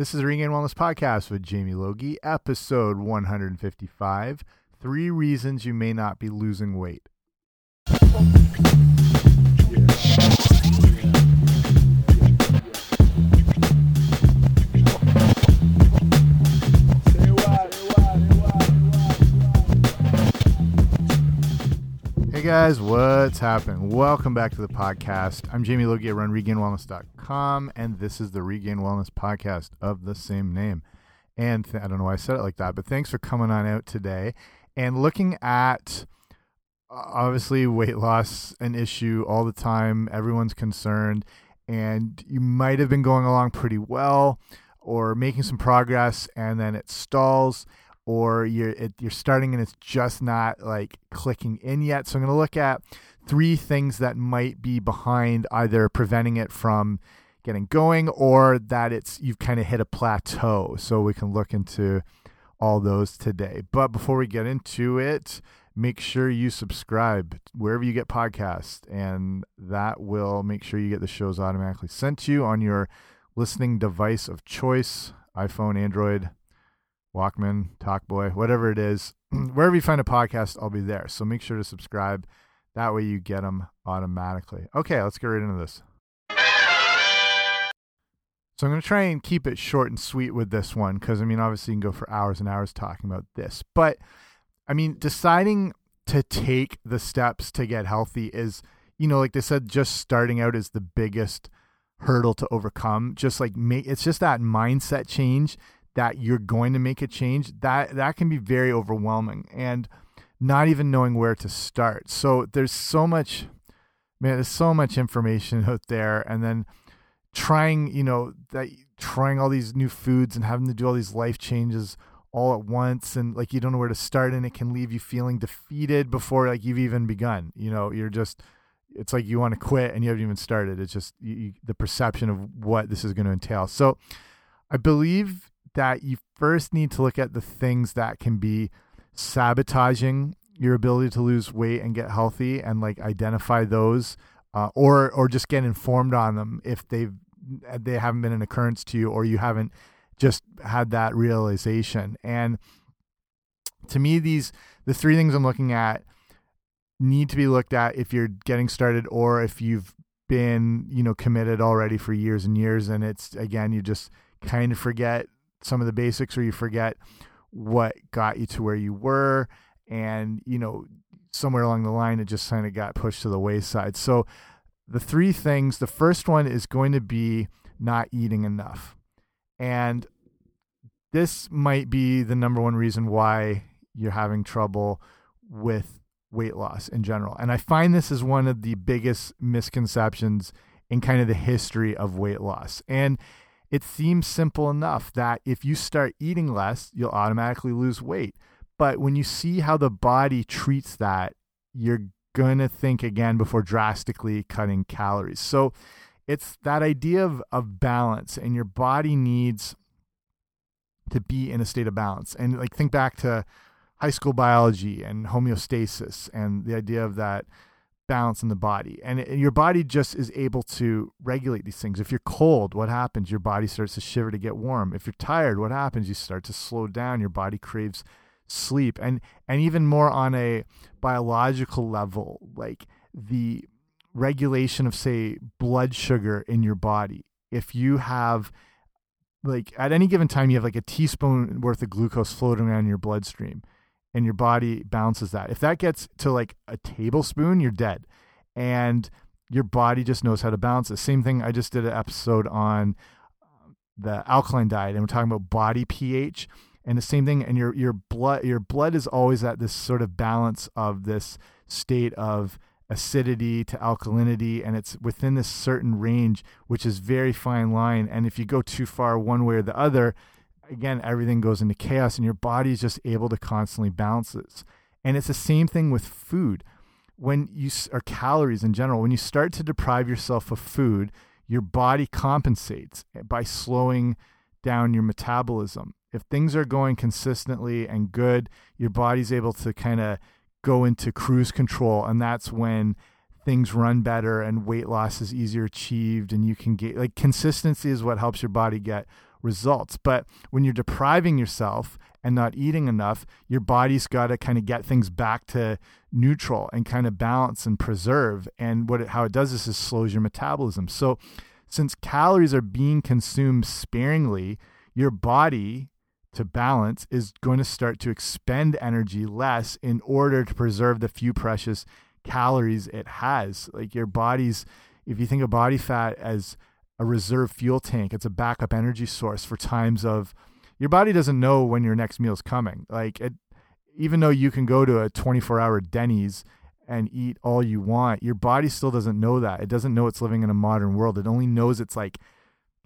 This is the Regain Wellness Podcast with Jamie Logie, episode 155 Three Reasons You May Not Be Losing Weight. Hey guys, what's happening? Welcome back to the podcast. I'm Jamie Logie at runregainwellness.com, and this is the Regain Wellness Podcast of the same name. And I don't know why I said it like that, but thanks for coming on out today and looking at uh, obviously weight loss an issue all the time. Everyone's concerned, and you might have been going along pretty well or making some progress, and then it stalls or you're it, you're starting and it's just not like clicking in yet. So I'm going to look at three things that might be behind either preventing it from getting going or that it's you've kind of hit a plateau. So we can look into all those today. But before we get into it, make sure you subscribe wherever you get podcasts and that will make sure you get the shows automatically sent to you on your listening device of choice, iPhone, Android, Walkman, Talkboy, whatever it is, wherever you find a podcast, I'll be there. So make sure to subscribe. That way you get them automatically. Okay, let's get right into this. So I'm going to try and keep it short and sweet with this one because I mean, obviously, you can go for hours and hours talking about this. But I mean, deciding to take the steps to get healthy is, you know, like they said, just starting out is the biggest hurdle to overcome. Just like it's just that mindset change that you're going to make a change. That that can be very overwhelming and not even knowing where to start. So there's so much man, there's so much information out there and then trying, you know, that trying all these new foods and having to do all these life changes all at once and like you don't know where to start and it can leave you feeling defeated before like you've even begun. You know, you're just it's like you want to quit and you haven't even started. It's just you, the perception of what this is going to entail. So I believe that you first need to look at the things that can be sabotaging your ability to lose weight and get healthy and like identify those uh, or or just get informed on them if they've they haven't been an occurrence to you or you haven't just had that realization. And to me these the three things i'm looking at need to be looked at if you're getting started or if you've been you know committed already for years and years. And it's again you just kind of forget some of the basics or you forget what got you to where you were and you know somewhere along the line it just kind of got pushed to the wayside. So the three things the first one is going to be not eating enough. And this might be the number one reason why you're having trouble with weight loss in general. And i find this is one of the biggest misconceptions in kind of the history of weight loss. And it seems simple enough that if you start eating less, you'll automatically lose weight. But when you see how the body treats that, you're going to think again before drastically cutting calories. So it's that idea of, of balance, and your body needs to be in a state of balance. And like think back to high school biology and homeostasis and the idea of that balance in the body. And it, your body just is able to regulate these things. If you're cold what happens? Your body starts to shiver to get warm. If you're tired what happens? You start to slow down. Your body craves sleep. And and even more on a biological level like the regulation of say blood sugar in your body. If you have like at any given time you have like a teaspoon worth of glucose floating around in your bloodstream and your body bounces that. If that gets to like a tablespoon, you're dead. And your body just knows how to balance it. Same thing, I just did an episode on um, the alkaline diet and we're talking about body pH and the same thing and your your blood your blood is always at this sort of balance of this state of acidity to alkalinity and it's within this certain range which is very fine line and if you go too far one way or the other again, everything goes into chaos and your body is just able to constantly balance this. And it's the same thing with food. When you or calories in general, when you start to deprive yourself of food, your body compensates by slowing down your metabolism. If things are going consistently and good, your body's able to kind of go into cruise control and that's when things run better and weight loss is easier achieved and you can get like consistency is what helps your body get results. But when you're depriving yourself and not eating enough, your body's got to kind of get things back to neutral and kind of balance and preserve. And what it, how it does this is slows your metabolism. So since calories are being consumed sparingly, your body to balance is going to start to expend energy less in order to preserve the few precious calories it has. Like your body's, if you think of body fat as a reserve fuel tank, it's a backup energy source for times of your body doesn't know when your next meal is coming. Like it, even though you can go to a 24 hour Denny's and eat all you want, your body still doesn't know that. It doesn't know it's living in a modern world. It only knows it's like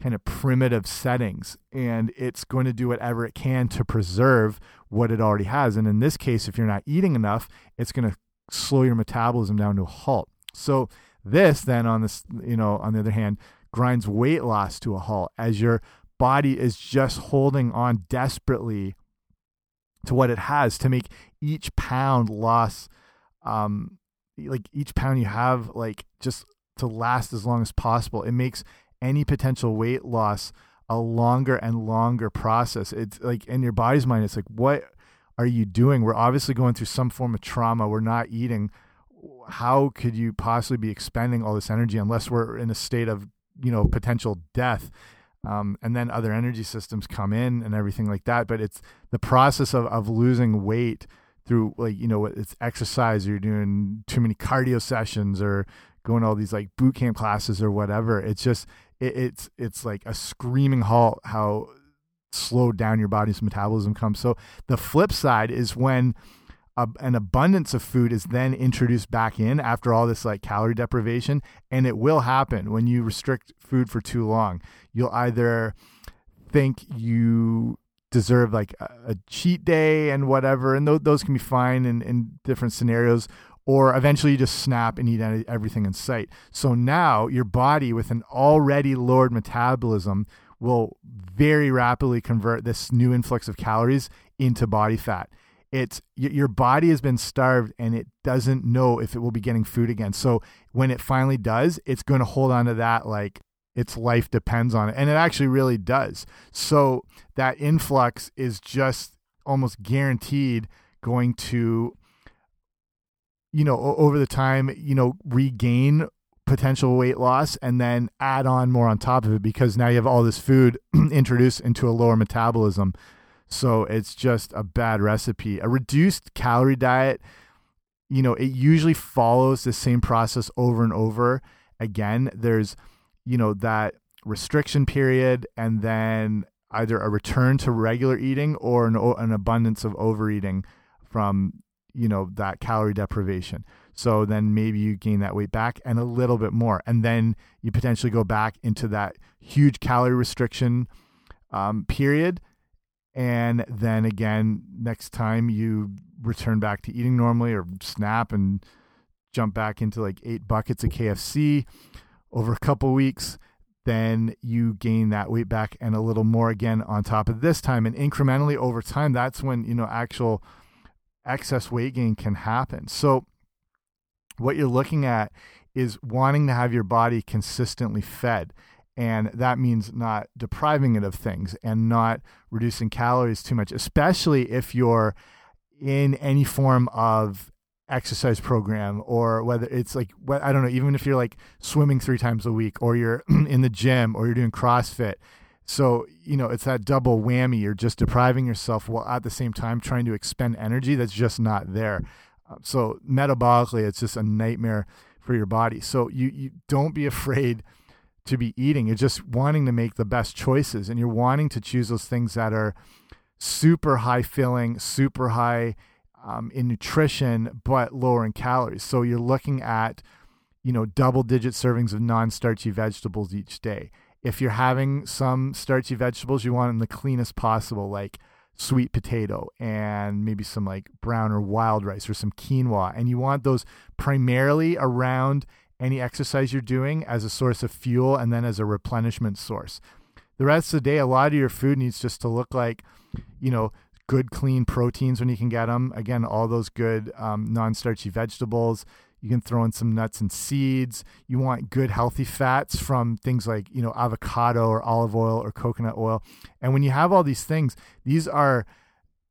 kind of primitive settings and it's going to do whatever it can to preserve what it already has. And in this case, if you're not eating enough, it's going to slow your metabolism down to a halt. So this then on this, you know, on the other hand, grinds weight loss to a halt as your body is just holding on desperately to what it has to make each pound loss um like each pound you have like just to last as long as possible. It makes any potential weight loss a longer and longer process. It's like in your body's mind it's like what are you doing? We're obviously going through some form of trauma. We're not eating. How could you possibly be expending all this energy unless we're in a state of you know potential death um, and then other energy systems come in and everything like that. But it's the process of, of losing weight through like you know it's exercise or you're doing too many cardio sessions or going to all these like boot camp classes or whatever. It's just it, it's it's like a screaming halt how slowed down your body's metabolism comes. So the flip side is when a, an abundance of food is then introduced back in after all this like calorie deprivation and it will happen when you restrict food for too long. You'll either think you deserve like a, a cheat day and whatever and th those can be fine in, in different scenarios or eventually you just snap and eat everything in sight. So now your body with an already lowered metabolism will very rapidly convert this new influx of calories into body fat it's your body has been starved and it doesn't know if it will be getting food again. So when it finally does, it's going to hold on to that like its life depends on it. And it actually really does. So that influx is just almost guaranteed going to you know over the time, you know, regain potential weight loss and then add on more on top of it because now you have all this food introduced into a lower metabolism so it's just a bad recipe. A reduced calorie diet, you know, it usually follows the same process over and over again. There's, you know, that restriction period and then either a return to regular eating or an, an abundance of overeating from, you know, that calorie deprivation. So then maybe you gain that weight back and a little bit more. And then you potentially go back into that huge calorie restriction um, period and then again next time you return back to eating normally or snap and jump back into like eight buckets of KFC over a couple weeks then you gain that weight back and a little more again on top of this time. And incrementally over time that's when you know actual excess weight gain can happen. So what you're looking at is wanting to have your body consistently fed and that means not depriving it of things and not reducing calories too much especially if you're in any form of exercise program or whether it's like I don't know even if you're like swimming 3 times a week or you're in the gym or you're doing CrossFit. So you know it's that double whammy. You're just depriving yourself while at the same time trying to expend energy that's just not there. Uh, so metabolically it's just a nightmare for your body. So you you don't be afraid to be eating. You're just wanting to make the best choices and you're wanting to choose those things that are super high filling, super high um, in nutrition, but lower in calories. So you're looking at, you know, double digit servings of non starchy vegetables each day. If you're having some starchy vegetables, you want them the cleanest possible, like sweet potato and maybe some like brown or wild rice or some quinoa. And you want those primarily around any exercise you're doing as a source of fuel and then as a replenishment source. The rest of the day, a lot of your food needs just to look like, you know, good, clean proteins when you can get them. Again, all those good um, non starchy vegetables, You can throw in some nuts and seeds. You want good healthy fats from things like, you know, avocado or olive oil or coconut oil. And when you have all these things, these are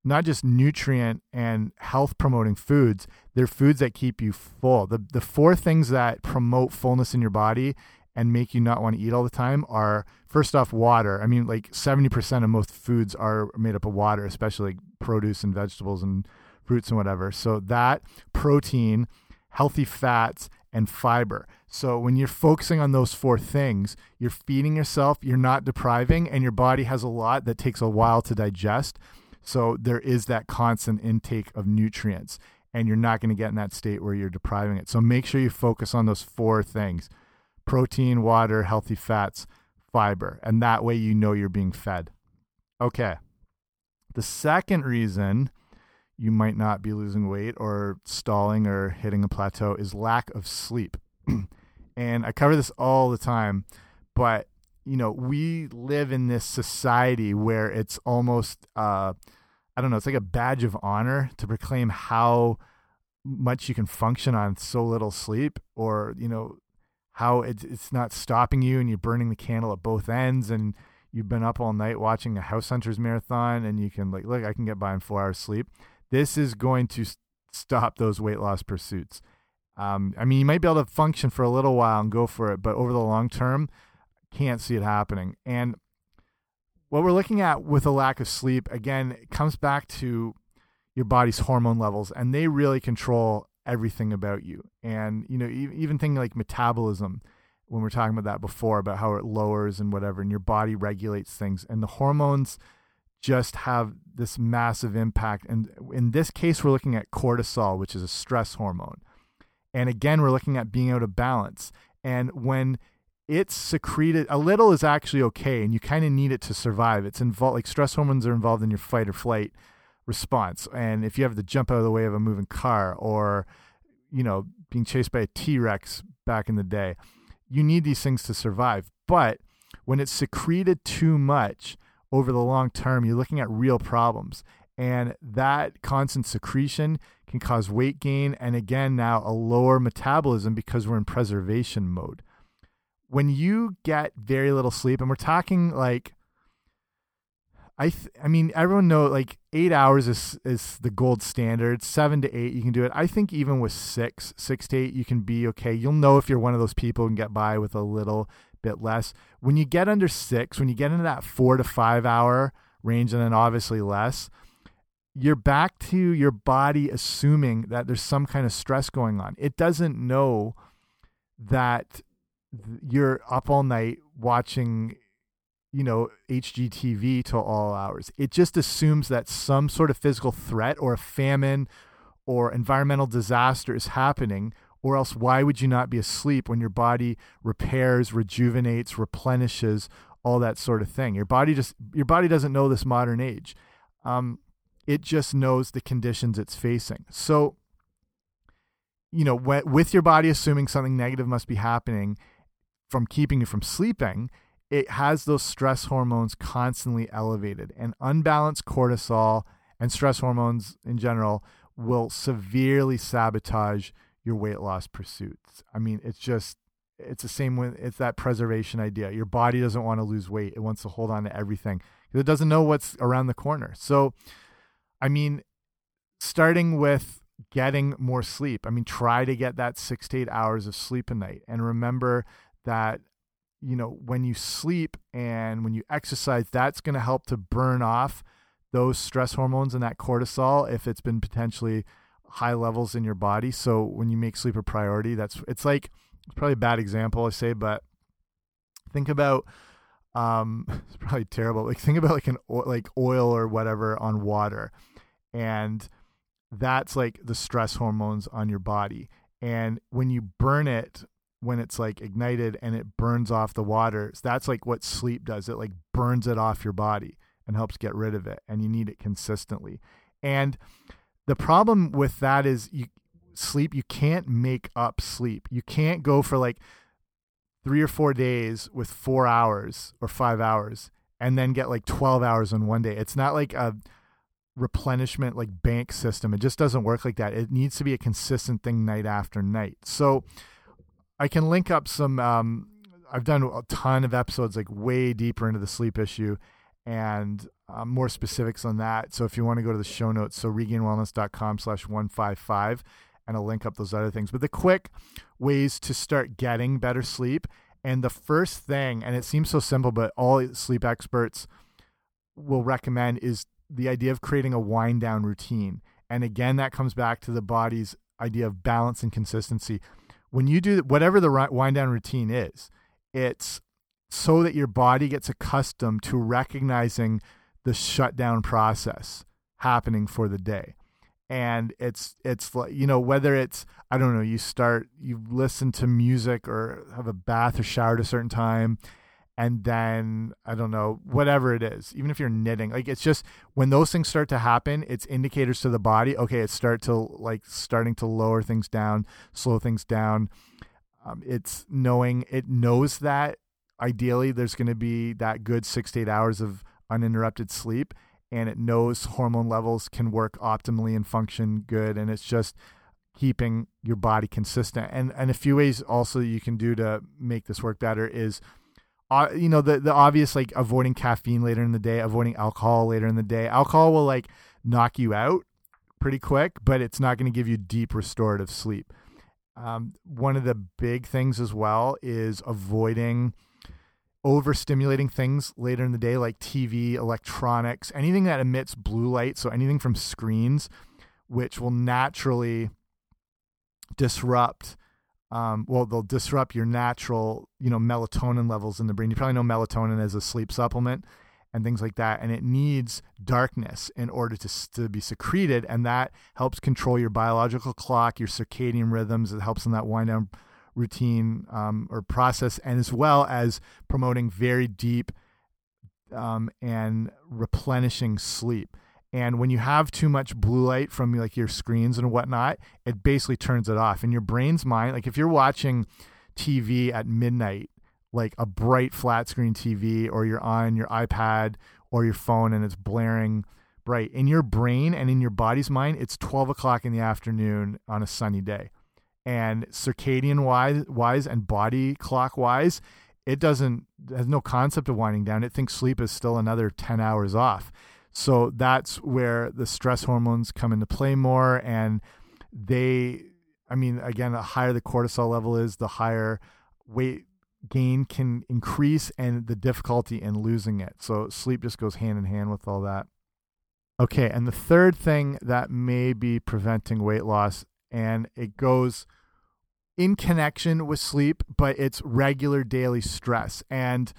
not just nutrient and health promoting foods, they're foods that keep you full. The the four things that promote fullness in your body and make you not want to eat all the time are first off water. I mean like 70% of most foods are made up of water, especially like produce and vegetables and fruits and whatever. So that protein, healthy fats and fiber. So when you're focusing on those four things, you're feeding yourself, you're not depriving and your body has a lot that takes a while to digest. So there is that constant intake of nutrients, and you're not going to get in that state where you're depriving it. So make sure you focus on those four things protein, water, healthy fats, fiber. And that way you know you're being fed. Okay. The second reason you might not be losing weight or stalling or hitting a plateau is lack of sleep. and I cover this all the time, but you know, we live in this society where it's almost, uh, I don't know, it's like a badge of honor to proclaim how much you can function on so little sleep, or you know, how it's it's not stopping you and you're burning the candle at both ends, and you've been up all night watching a House Hunters marathon, and you can like, look, I can get by in four hours sleep. This is going to stop those weight loss pursuits. Um, I mean, you might be able to function for a little while and go for it, but over the long term, can't see it happening. And what we're looking at with a lack of sleep, again, comes back to your body's hormone levels, and they really control everything about you. And, you know, even things like metabolism, when we're talking about that before, about how it lowers and whatever, and your body regulates things. And the hormones just have this massive impact. And in this case, we're looking at cortisol, which is a stress hormone. And again, we're looking at being out of balance. And when it's secreted a little is actually okay and you kind of need it to survive. It's involved like stress hormones are involved in your fight or flight response and if you have to jump out of the way of a moving car or you know being chased by a t-rex back in the day you need these things to survive. But when it's secreted too much over the long term you're looking at real problems and that constant secretion can cause weight gain and again now a lower metabolism because we're in preservation mode when you get very little sleep, and we're talking like, I I mean, everyone know like eight hours is is the gold standard. Seven to eight, you can do it. I think even with six, six to eight, you can be okay. You'll know if you're one of those people and get by with a little bit less. When you get under six, when you get into that four to five hour range, and then obviously less, you're back to your body assuming that there's some kind of stress going on. It doesn't know that you're up all night watching you know HGTV till all hours. It just assumes that some sort of physical threat or a famine or environmental disaster is happening or else why would you not be asleep when your body repairs, rejuvenates, replenishes, all that sort of thing. Your body just your body doesn't know this modern age. Um, it just knows the conditions it's facing. So, you know, with your body assuming something negative must be happening, from keeping you from sleeping, it has those stress hormones constantly elevated. And unbalanced cortisol and stress hormones in general will severely sabotage your weight loss pursuits. I mean, it's just it's the same with it's that preservation idea. Your body doesn't want to lose weight. It wants to hold on to everything because it doesn't know what's around the corner. So, I mean, starting with getting more sleep. I mean, try to get that six to eight hours of sleep a night. And remember that you know when you sleep and when you exercise that's going to help to burn off those stress hormones and that cortisol if it's been potentially high levels in your body. So when you make sleep a priority that's it's like it's probably a bad example i say but think about um it's probably terrible like think about like an like oil or whatever on water and that's like the stress hormones on your body. And when you burn it when it's like ignited and it burns off the water. So that's like what sleep does. It like burns it off your body and helps get rid of it. And you need it consistently. And the problem with that is you sleep, you can't make up sleep. You can't go for like three or four days with four hours or five hours and then get like 12 hours in one day. It's not like a replenishment like bank system. It just doesn't work like that. It needs to be a consistent thing night after night. So I can link up some um, I've done a ton of episodes like way deeper into the sleep issue and uh, more specifics on that. So if you want to go to the show notes, so regainwellness.com slash 155 and I'll link up those other things. But the quick ways to start getting better sleep. And the first thing, and it seems so simple, but all sleep experts will recommend is the idea of creating a wind down routine. And again, that comes back to the body's idea of balance and consistency. When you do whatever the wind down routine is, it's so that your body gets accustomed to recognizing the shutdown process happening for the day. And it's it's like you know whether it's i don't know you start you listen to music or have a bath or shower at a certain time and then i don't know whatever it is even if you're knitting like it's just when those things start to happen it's indicators to the body okay it's start to like starting to lower things down slow things down. Um, it's knowing it knows that ideally there's going to be that good six to eight hours of uninterrupted sleep and it knows hormone levels can work optimally and function good and it's just keeping your body consistent. And and a few ways also you can do to make this work better is you know the the obvious like avoiding caffeine later in the day avoiding alcohol later in the day alcohol will like knock you out pretty quick but it's not going to give you deep restorative sleep um, one of the big things as well is avoiding overstimulating things later in the day, like TV, electronics, anything that emits blue light. So anything from screens, which will naturally disrupt. Um, well, they'll disrupt your natural, you know, melatonin levels in the brain. You probably know melatonin as a sleep supplement and things like that. And it needs darkness in order to, to be secreted. And that helps control your biological clock, your circadian rhythms. It helps in that wind down routine um, or process, and as well as promoting very deep um, and replenishing sleep. And when you have too much blue light from like your screens and whatnot, it basically turns it off. And your brain's mind, like if you're watching TV at midnight like a bright flat screen TV or you're on your iPad or your phone and it's blaring bright. In your brain and in your body's mind, it's 12 o'clock in the afternoon on a sunny day. And circadian wise, wise and body clock wise, it doesn't has no concept of winding down. It thinks sleep is still another 10 hours off. So that's where the stress hormones come into play more. And they, I mean, again, the higher the cortisol level is, the higher weight gain can increase and the difficulty in losing it. So sleep just goes hand in hand with all that. Okay, and the third thing that may be preventing weight loss, and it goes in connection with sleep, but it's regular daily stress. And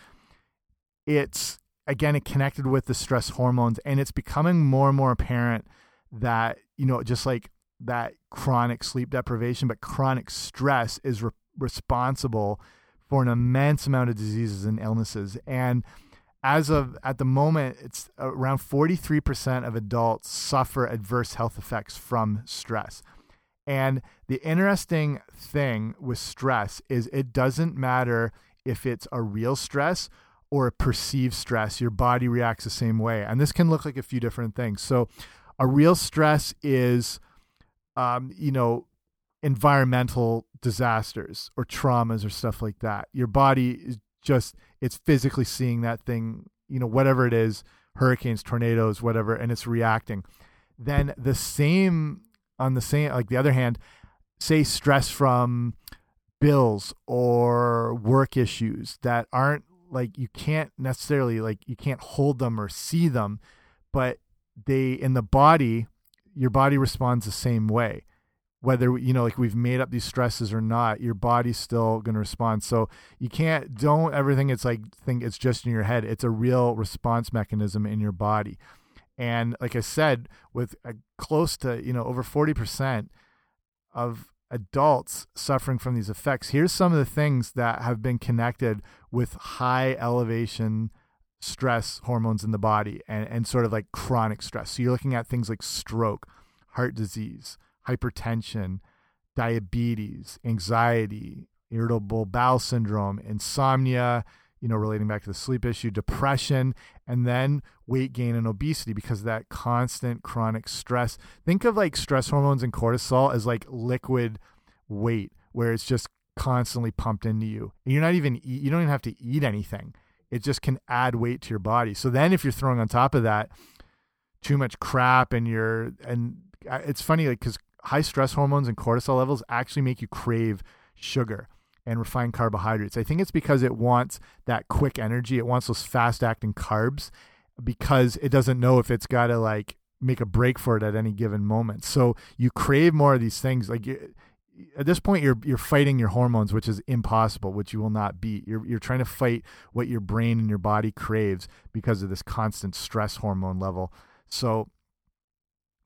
it's, again, it connected with the stress hormones, and it's becoming more and more apparent that, you know, just like that chronic sleep deprivation, but chronic stress is re responsible for an immense amount of diseases and illnesses. And as of at the moment, it's around 43% of adults suffer adverse health effects from stress. And the interesting thing with stress is it doesn't matter if it's a real stress or a perceived stress, your body reacts the same way. And this can look like a few different things. So, a real stress is, um, you know, environmental disasters or traumas or stuff like that. Your body is just it's physically seeing that thing, you know, whatever it is, hurricanes, tornadoes, whatever, and it's reacting. Then the same on the same like the other hand, say stress from bills or work issues that aren't like you can't necessarily like you can't hold them or see them, but they in the body, your body responds the same way. Whether you know like we've made up these stresses or not your body's still going to respond. So you can't don't everything it's like think it's just in your head. It's a real response mechanism in your body. And like i said with a close to you know over 40% of adults suffering from these effects. Here's some of the things that have been connected with high elevation stress hormones in the body and, and sort of like chronic stress. So you're looking at things like stroke heart disease hypertension, diabetes, anxiety, irritable bowel syndrome, insomnia, you know, relating back to the sleep issue, depression, and then weight gain and obesity because that constant chronic stress. Think of like stress hormones and cortisol as like liquid weight, where it's just constantly pumped into you. You're not even, you don't even have to eat anything. It just can add weight to your body. So then if you're throwing on top of that too much crap and you're, and it's funny, like, because high stress hormones and cortisol levels actually make you crave sugar and refined carbohydrates. I think it's because it wants that quick energy. It wants those fast acting carbs because it doesn't know if it's got to like make a break for it at any given moment. So you crave more of these things. Like at this point, you're you're fighting your hormones, which is impossible, which you will not beat. You're you're trying to fight what your brain and your body craves because of this constant stress hormone level. So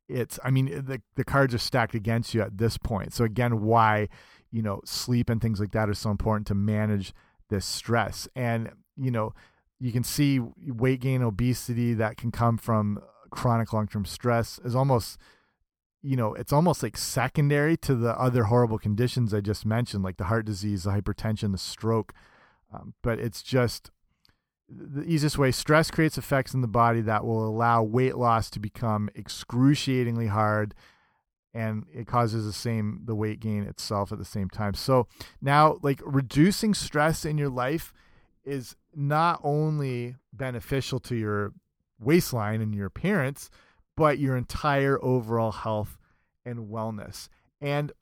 it's I mean the the cards are stacked against you at this point. So again, why you know sleep and things like that are so important to manage this stress. And you know you can see weight gain, obesity that can come from chronic long term stress is almost you know it's almost like secondary to the other horrible conditions I just mentioned, like the heart disease, the hypertension, the stroke. Um, but it's just the easiest way stress creates effects in the body that will allow weight loss to become excruciatingly hard and it causes the same the weight gain itself at the same time so now like reducing stress in your life is not only beneficial to your waistline and your appearance but your entire overall health and wellness and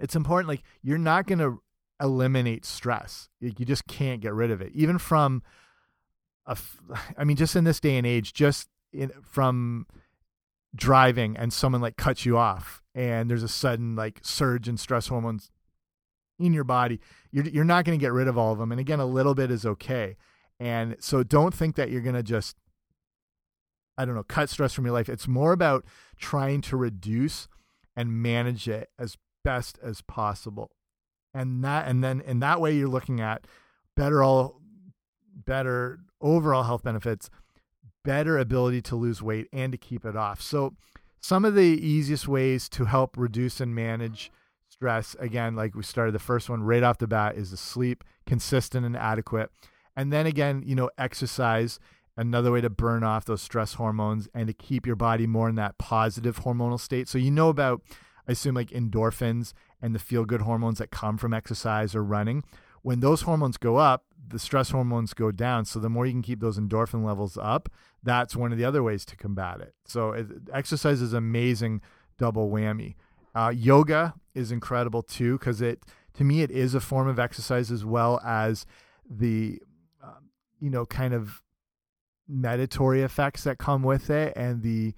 it's important like you're not going to eliminate stress. You just can't get rid of it. Even from a, I mean, just in this day and age, just in, from driving and someone like cuts you off and there's a sudden like surge in stress hormones in your body, you're, you're not going to get rid of all of them. And again, a little bit is okay. And so don't think that you're going to just, I don't know, cut stress from your life. It's more about trying to reduce and manage it as best as possible and that and then in that way you're looking at better all better overall health benefits better ability to lose weight and to keep it off so some of the easiest ways to help reduce and manage stress again like we started the first one right off the bat is the sleep consistent and adequate and then again you know exercise another way to burn off those stress hormones and to keep your body more in that positive hormonal state so you know about i assume like endorphins and the feel good hormones that come from exercise or running. When those hormones go up, the stress hormones go down. So the more you can keep those endorphin levels up, that's one of the other ways to combat it. So exercise is amazing double whammy. Uh, yoga is incredible too because it to me it is a form of exercise as well as the um, you know kind of meditatory effects that come with it and the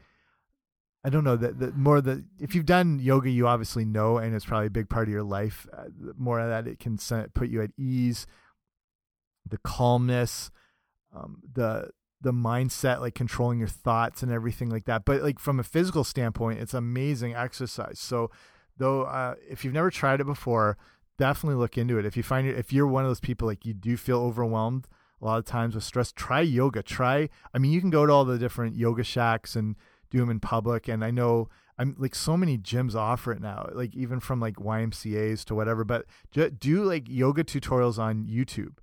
I don't know that the more the if you've done yoga, you obviously know, and it's probably a big part of your life. Uh, more of that, it can put you at ease, the calmness, um, the the mindset, like controlling your thoughts and everything like that. But like from a physical standpoint, it's amazing exercise. So though, uh, if you've never tried it before, definitely look into it. If you find it, if you're one of those people like you do feel overwhelmed a lot of times with stress, try yoga. Try. I mean, you can go to all the different yoga shacks and do them in public. And I know I'm like so many gyms offer it now, like even from like YMCA's to whatever. But do like yoga tutorials on YouTube.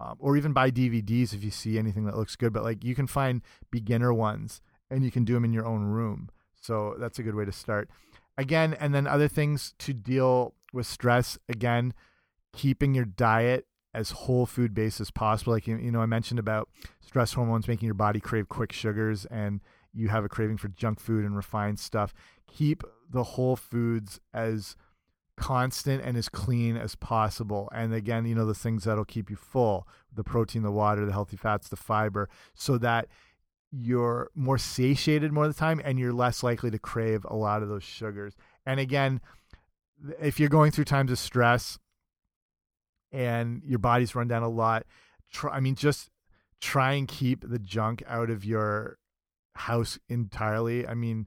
Um, or even buy DVDs if you see anything that looks good. But like you can find beginner ones and you can do them in your own room. So that's a good way to start. Again, and then other things to deal with stress. Again, keeping your diet as whole food based as possible. Like you know, I mentioned about stress hormones making your body crave quick sugars and you have a craving for junk food and refined stuff, keep the whole foods as constant and as clean as possible. And again, you know, the things that'll keep you full the protein, the water, the healthy fats, the fiber, so that you're more satiated more of the time and you're less likely to crave a lot of those sugars. And again, if you're going through times of stress and your body's run down a lot, try, I mean, just try and keep the junk out of your house entirely. I mean,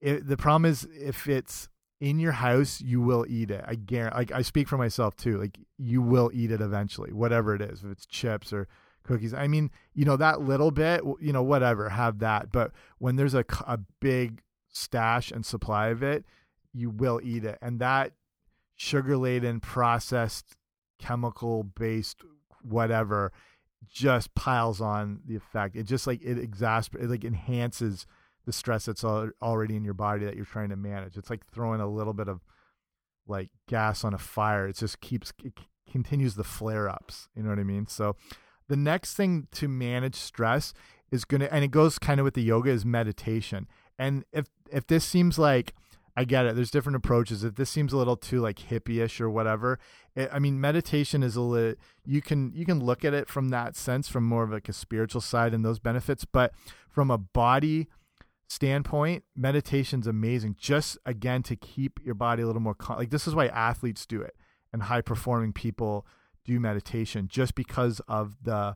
it, the problem is if it's in your house, you will eat it. I guarantee. Like I speak for myself too. Like you will eat it eventually, whatever it is. If it's chips or cookies. I mean, you know that little bit. You know, whatever. Have that. But when there's a a big stash and supply of it, you will eat it, and that sugar laden, processed, chemical based whatever just piles on the effect. It just like it exasperates, like enhances the stress that's already in your body that you're trying to manage. It's like throwing a little bit of like gas on a fire. It just keeps it continues the flare ups. You know what I mean? So the next thing to manage stress is going to and it goes kind of with the yoga is meditation. And if if this seems like I get it. There's different approaches. If this seems a little too like hippie-ish or whatever, it, I mean, meditation is a little. You can you can look at it from that sense, from more of like a spiritual side and those benefits. But from a body standpoint, meditation's amazing. Just again to keep your body a little more like this is why athletes do it and high performing people do meditation just because of the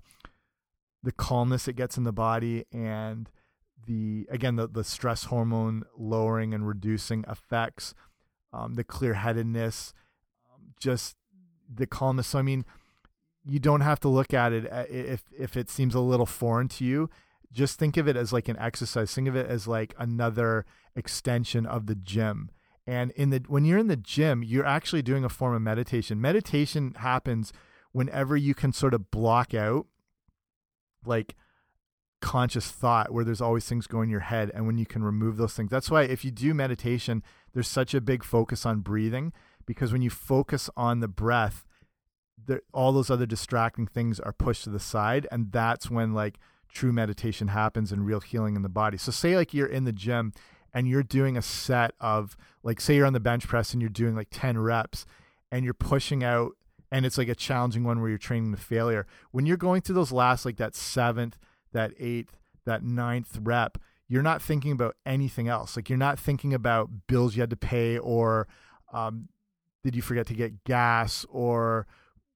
the calmness it gets in the body and the again the the stress hormone lowering and reducing effects, um, the clear headedness, um, just the calmness. So I mean, you don't have to look at it uh, if if it seems a little foreign to you. Just think of it as like an exercise. Think of it as like another extension of the gym. And in the when you're in the gym, you're actually doing a form of meditation. Meditation happens whenever you can sort of block out like conscious thought where there's always things going in your head and when you can remove those things that's why if you do meditation there's such a big focus on breathing because when you focus on the breath the, all those other distracting things are pushed to the side and that's when like true meditation happens and real healing in the body so say like you're in the gym and you're doing a set of like say you're on the bench press and you're doing like 10 reps and you're pushing out and it's like a challenging one where you're training to failure when you're going through those last like that seventh that eighth, that ninth rep, you're not thinking about anything else. Like you're not thinking about bills you had to pay or um, did you forget to get gas or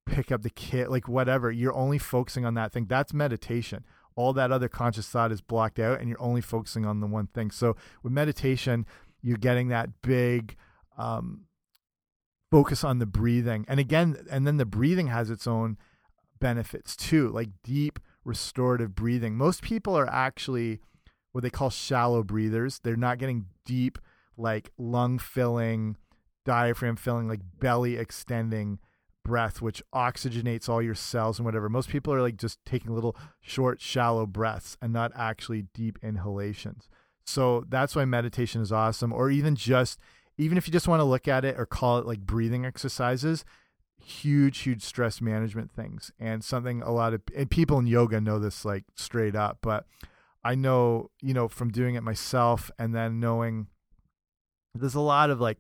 pick up the kit, like whatever. You're only focusing on that thing. That's meditation. All that other conscious thought is blocked out and you're only focusing on the one thing. So with meditation, you're getting that big um, focus on the breathing. And again, and then the breathing has its own benefits too, like deep restorative breathing. Most people are actually what they call shallow breathers. They're not getting deep, like lung filling, diaphragm filling, like belly extending breath, which oxygenates all your cells and whatever. Most people are like just taking little short, shallow breaths and not actually deep inhalations. So that's why meditation is awesome. Or even just, even if you just want to look at it or call it like breathing exercises, huge huge stress management things and something a lot of people in yoga know this like straight up but i know you know from doing it myself and then knowing there's a lot of like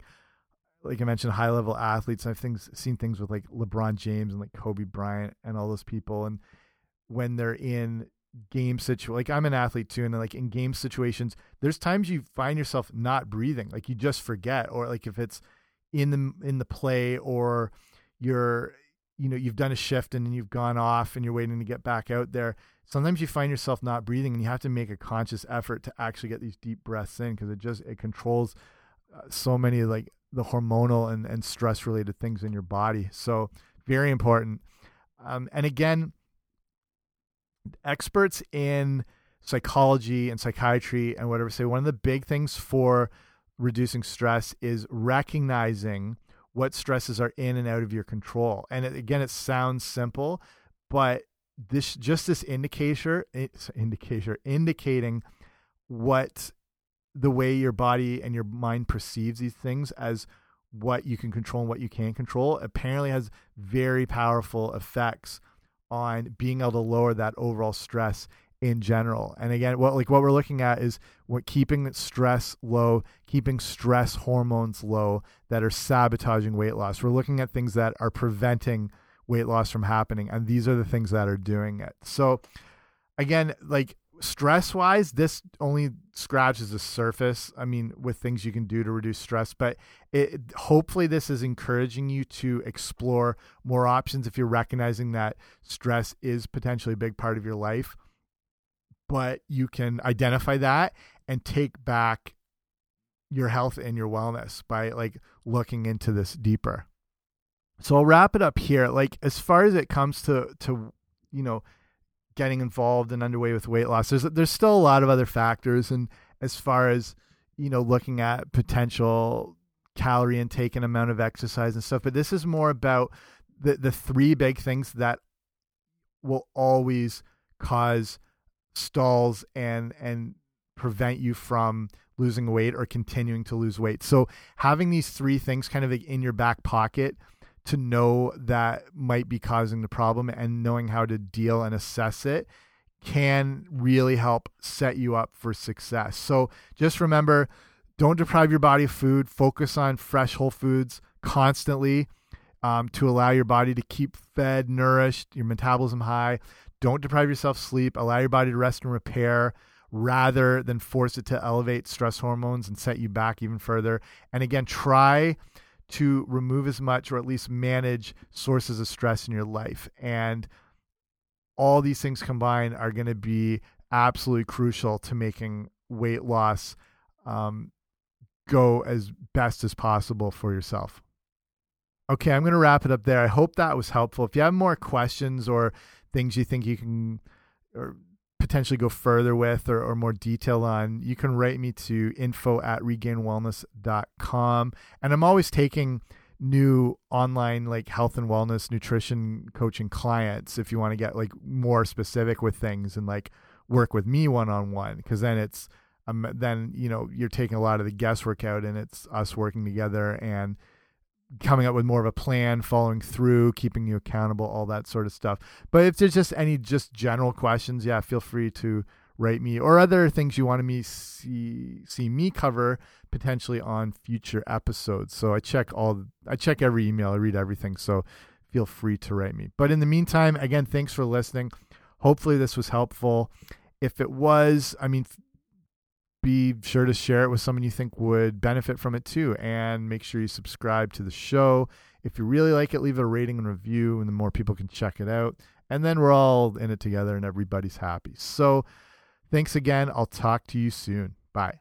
like i mentioned high level athletes. I've things seen things with like lebron james and like kobe bryant and all those people. And when they're in game situ like i'm an athlete too and like in game situations there's times you find yourself not breathing. Like you just forget. Or like if it's in the in the play or you're you know you've done a shift and then you've gone off and you're waiting to get back out there sometimes you find yourself not breathing and you have to make a conscious effort to actually get these deep breaths in because it just it controls uh, so many like the hormonal and, and stress related things in your body so very important um, and again experts in psychology and psychiatry and whatever say one of the big things for reducing stress is recognizing what stresses are in and out of your control. And it, again, it sounds simple, but this just this indicator, indicator indicating what the way your body and your mind perceives these things as what you can control and what you can't control apparently has very powerful effects on being able to lower that overall stress in general. And again, what like what we're looking at is what keeping stress low, keeping stress hormones low that are sabotaging weight loss. We're looking at things that are preventing weight loss from happening and these are the things that are doing it. So again, like stress wise, this only scratches the surface. I mean, with things you can do to reduce stress, but it, hopefully this is encouraging you to explore more options if you're recognizing that stress is potentially a big part of your life but you can identify that and take back your health and your wellness by like looking into this deeper. So I'll wrap it up here. Like as far as it comes to to you know getting involved and underway with weight loss, there's there's still a lot of other factors and as far as you know looking at potential calorie intake and amount of exercise and stuff, but this is more about the the three big things that will always cause stalls and and prevent you from losing weight or continuing to lose weight. So having these three things kind of in your back pocket to know that might be causing the problem and knowing how to deal and assess it can really help set you up for success. So just remember don't deprive your body of food, focus on fresh whole foods constantly um, to allow your body to keep fed, nourished, your metabolism high. Don't deprive yourself sleep, allow your body to rest and repair rather than force it to elevate stress hormones and set you back even further. And again, try to remove as much or at least manage sources of stress in your life. And all these things combined are going to be absolutely crucial to making weight loss um, go as best as possible for yourself. Okay, I'm going to wrap it up there. I hope that was helpful. If you have more questions or things you think you can or potentially go further with or, or more detail on, you can write me to info at regainwellness.com. And I'm always taking new online like health and wellness nutrition coaching clients if you want to get like more specific with things and like work with me one on one because then it's um, then you know you're taking a lot of the guesswork out and it's us working together and coming up with more of a plan, following through, keeping you accountable, all that sort of stuff. But if there's just any just general questions, yeah, feel free to write me or other things you want me see see me cover potentially on future episodes. So I check all I check every email, I read everything. So feel free to write me. But in the meantime, again, thanks for listening. Hopefully this was helpful. If it was, I mean, be sure to share it with someone you think would benefit from it too. And make sure you subscribe to the show. If you really like it, leave a rating and review, and the more people can check it out. And then we're all in it together and everybody's happy. So thanks again. I'll talk to you soon. Bye.